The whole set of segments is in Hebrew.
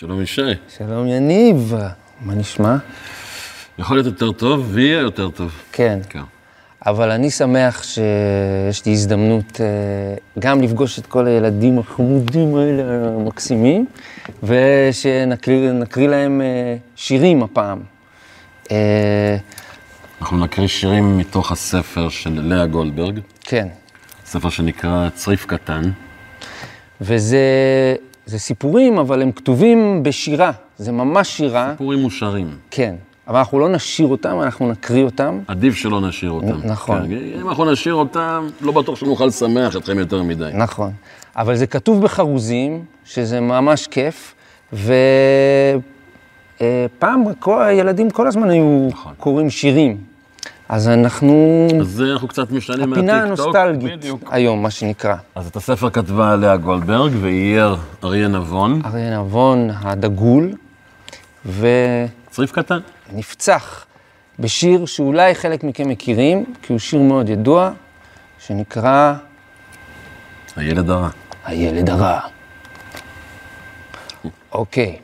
שלום ישי. שלום יניב, מה נשמע? יכול להיות יותר טוב ויהיה יותר טוב. כן, כן. אבל אני שמח שיש לי הזדמנות אה, גם לפגוש את כל הילדים החמודים האלה, המקסימים, ושנקריא להם אה, שירים הפעם. אה, אנחנו נקריא שירים מתוך הספר של לאה גולדברג, כן, ספר שנקרא צריף קטן. וזה זה סיפורים, אבל הם כתובים בשירה, זה ממש שירה, סיפורים מושרים. כן. אבל אנחנו לא נשיר אותם, אנחנו נקריא אותם. עדיף שלא נשאיר אותם. נכון. כן, אם אנחנו נשאיר אותם, לא בטוח שנוכל לשמח אתכם יותר מדי. נכון. אבל זה כתוב בחרוזים, שזה ממש כיף, ופעם הילדים כל הזמן היו נכון. קוראים שירים. אז אנחנו, אז אנחנו קצת משנים הפינה מהטיקטוק. הנוסטלגית בדיוק. היום, מה שנקרא. אז את הספר כתבה לאה גולדברג ואייר אריה נבון. אריה נבון הדגול, צריף קטן. ונפצח בשיר שאולי חלק מכם מכירים, כי הוא שיר מאוד ידוע, שנקרא הילד הרע. הילד הרע. אוקיי.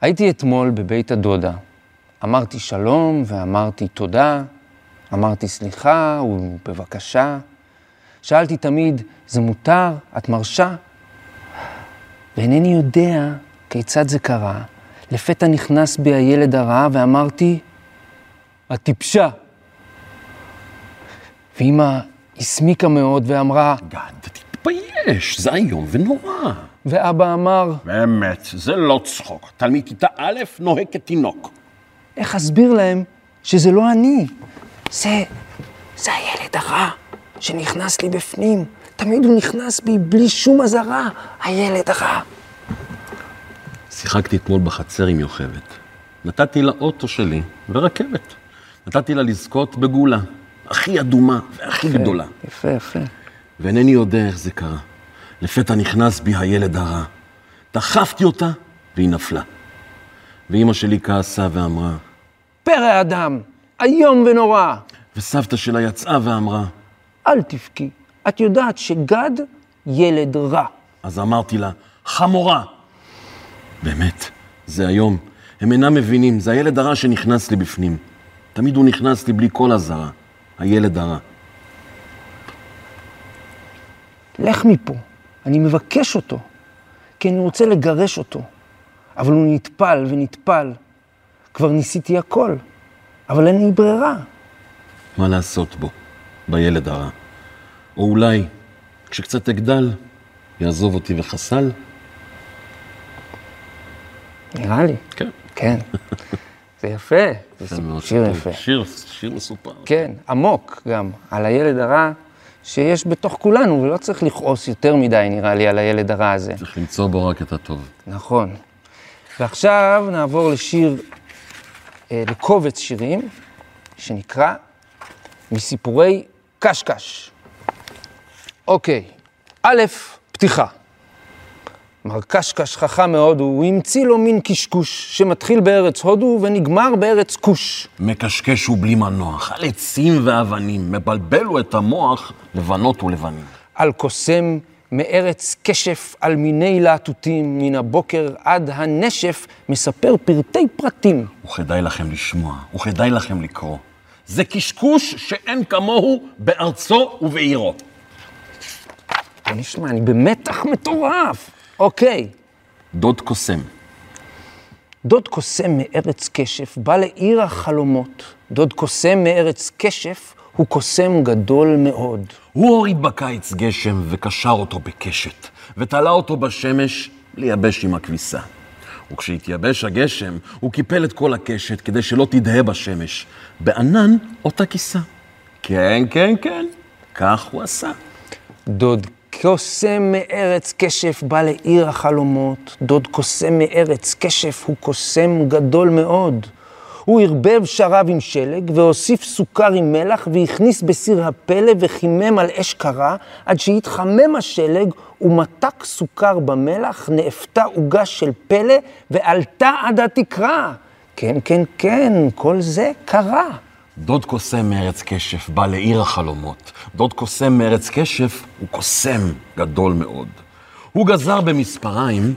הייתי אתמול בבית הדודה. אמרתי שלום ואמרתי תודה, אמרתי סליחה ובבקשה. שאלתי תמיד, זה מותר? את מרשה? ואינני יודע כיצד זה קרה. לפתע נכנס בי הילד הרע ואמרתי, את טיפשה. ואמא הסמיקה מאוד ואמרה, גד, תתבייש, זה איום ונורא. ואבא אמר, באמת, זה לא צחוק. תלמיד כיתה א' נוהג כתינוק. איך אסביר להם שזה לא אני? זה, זה הילד הרע שנכנס לי בפנים. תמיד הוא נכנס בי בלי שום אזהרה, הילד הרע. שיחקתי אתמול בחצר עם יוכבת. נתתי לה אוטו שלי ורכבת. נתתי לה לזכות בגולה, הכי אדומה והכי גדולה. יפה, יפה. ואינני יודע איך זה קרה. לפתע נכנס בי הילד הרע. דחפתי אותה והיא נפלה. ואימא שלי כעסה ואמרה, פרא אדם, איום ונורא. וסבתא שלה יצאה ואמרה, אל תבכי, את יודעת שגד ילד רע. אז אמרתי לה, חמורה. באמת, זה היום. הם אינם מבינים, זה הילד הרע שנכנס לי בפנים. תמיד הוא נכנס לי בלי כל אזהרה. הילד הרע. לך מפה, אני מבקש אותו, כי אני רוצה לגרש אותו. אבל הוא נטפל ונטפל. כבר ניסיתי הכל, אבל אין לי ברירה. מה לעשות בו, בילד הרע? או אולי, כשקצת אגדל, יעזוב אותי וחסל? נראה לי. כן. כן. זה יפה, זה שיר יפה. שיר, שיר מסופר. כן, עמוק גם, על הילד הרע שיש בתוך כולנו, ולא צריך לכעוס יותר מדי, נראה לי, על הילד הרע הזה. צריך למצוא בו רק את הטוב. נכון. ועכשיו נעבור לשיר, לקובץ שירים, שנקרא מסיפורי קשקש. אוקיי, א', פתיחה. מר קשקש חכם מהודו, הוא המציא לו מין קשקוש שמתחיל בארץ הודו ונגמר בארץ כוש. מקשקש הוא בלי מנוח, על עצים ואבנים, מבלבלו את המוח לבנות ולבנים. על קוסם מארץ כשף על מיני להטוטים, מן הבוקר עד הנשף, מספר פרטי פרטים. וכדאי לכם לשמוע, וכדאי לכם לקרוא. זה קשקוש שאין כמוהו בארצו ובעירו. בוא נשמע, אני במתח מטורף. אוקיי, דוד קוסם, דוד קוסם מארץ כשף בא לעיר החלומות. דוד קוסם מארץ כשף הוא קוסם גדול מאוד. הוא הוריד בקיץ גשם וקשר אותו בקשת, ותלה אותו בשמש לייבש עם הכביסה. וכשהתייבש הגשם, הוא קיפל את כל הקשת כדי שלא תדהה בשמש. בענן אותה כיסה. כן, כן, כן, כך הוא עשה. דוד קוסם מארץ כשף בא לעיר החלומות. דוד קוסם מארץ כשף הוא קוסם גדול מאוד. הוא ערבב שרב עם שלג, והוסיף סוכר עם מלח, והכניס בסיר הפלא, וחימם על אש קרה, עד שהתחמם השלג, ומתק סוכר במלח, נאפתה עוגה של פלא, ועלתה עד התקרה. כן, כן, כן, כל זה קרה. דוד קוסם מארץ קשף בא לעיר החלומות. דוד קוסם מארץ קשף הוא קוסם גדול מאוד. הוא גזר במספריים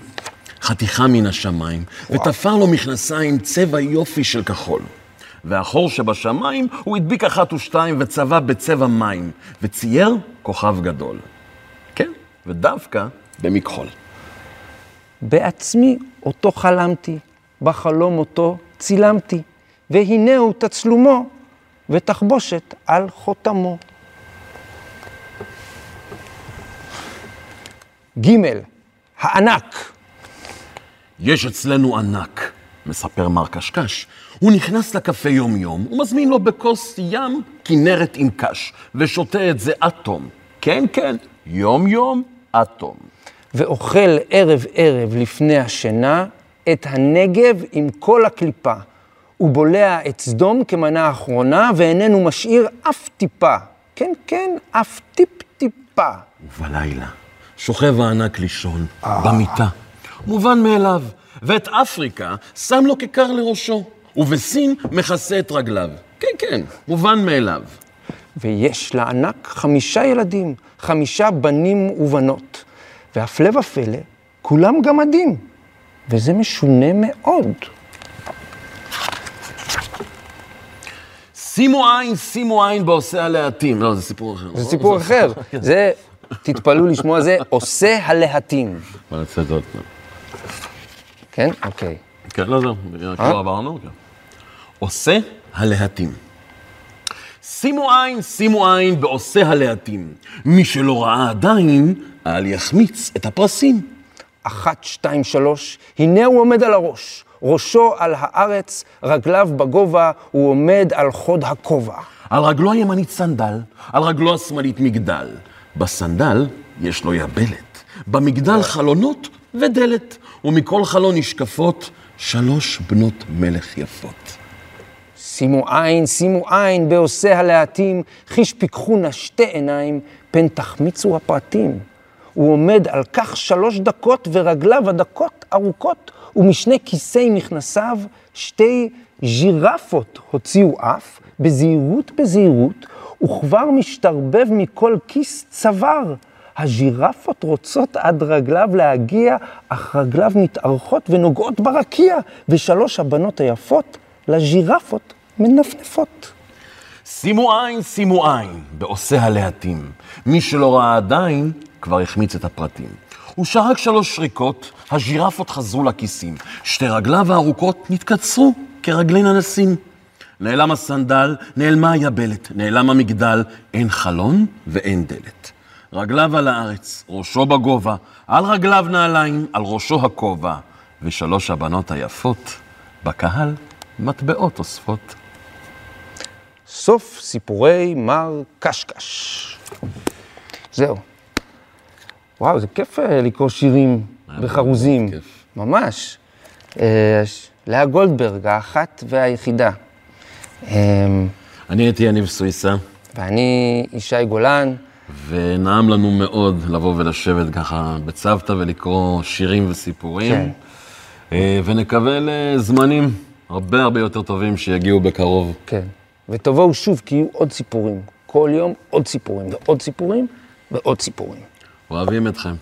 חתיכה מן השמיים, ותפר לו מכנסיים צבע יופי של כחול. והחור שבשמיים הוא הדביק אחת ושתיים וצבע בצבע מים, וצייר כוכב גדול. כן, ודווקא במכחול. בעצמי אותו חלמתי, בחלום אותו צילמתי, והנהו תצלומו ותחבושת על חותמו. ג' הענק. יש אצלנו ענק, מספר מר קשקש. הוא נכנס לקפה יום-יום, ומזמין לו בכוס ים כנרת עם קש, ושותה את זה עד תום. כן, כן, יום-יום עד תום. ואוכל ערב-ערב לפני השינה את הנגב עם כל הקליפה. הוא בולע את סדום כמנה אחרונה, ואיננו משאיר אף טיפה. כן, כן, אף טיפ-טיפה. ובלילה שוכב הענק לישון במיטה. מובן מאליו. ואת אפריקה שם לו כיכר לראשו, ובסין מכסה את רגליו. כן, כן, מובן מאליו. ויש לענק חמישה ילדים, חמישה בנים ובנות. והפלא ופלא, כולם גמדים. וזה משונה מאוד. שימו עין, שימו עין בעושה הלהטים. לא, זה סיפור אחר. זה סיפור אחר. זה, תתפלאו לשמוע, זה עושה הלהטים. בוא נצא את עוד פעם. כן? אוקיי. כן, לא, זהו, כבר עברנו. כן. עושה הלהטים. שימו עין, שימו עין בעושה הלהטים. מי שלא ראה עדיין, אל יחמיץ את הפרסים. אחת, שתיים, שלוש, הנה הוא עומד על הראש. ראשו על הארץ, רגליו בגובה, הוא עומד על חוד הכובע. על רגלו הימנית סנדל, על רגלו השמאלית מגדל. בסנדל יש לו יבלת, במגדל חלונות ודלת, ומכל חלון נשקפות שלוש בנות מלך יפות. שימו עין, שימו עין בעושה הלהטים, חיש פיקחו נא שתי עיניים, פן תחמיצו הפרטים. הוא עומד על כך שלוש דקות, ורגליו הדקות ארוכות, ומשני כיסי מכנסיו שתי ז'ירפות הוציאו אף, בזהירות בזהירות, וכבר משתרבב מכל כיס צוואר. הז'ירפות רוצות עד רגליו להגיע, אך רגליו מתארכות ונוגעות ברקיע, ושלוש הבנות היפות לז'ירפות מנפנפות. שימו עין, שימו עין, בעושה הלהטים. מי שלא ראה עדיין, כבר החמיץ את הפרטים. הוא שרק שלוש שריקות, הז'ירפות חזרו לכיסים. שתי רגליו הארוכות נתקצרו כרגלי ננסים. נעלם הסנדל, נעלמה היבלת, נעלם המגדל, אין חלון ואין דלת. רגליו על הארץ, ראשו בגובה, על רגליו נעליים, על ראשו הכובע, ושלוש הבנות היפות בקהל מטבעות אוספות. סוף סיפורי מר קשקש. זהו. וואו, זה כיף אה, לקרוא שירים בחרוזים. ממש. אה, לאה גולדברג, האחת והיחידה. אה, אני הייתי יניב סוויסה, ואני ישי גולן. ונעם לנו מאוד לבוא ולשבת ככה בצוותא ולקרוא שירים וסיפורים. כן. אה, ונקווה לזמנים הרבה הרבה יותר טובים שיגיעו בקרוב. כן. ותבואו שוב, כי יהיו עוד סיפורים. כל יום עוד סיפורים, ועוד סיפורים, ועוד סיפורים. אוהבים אתכם.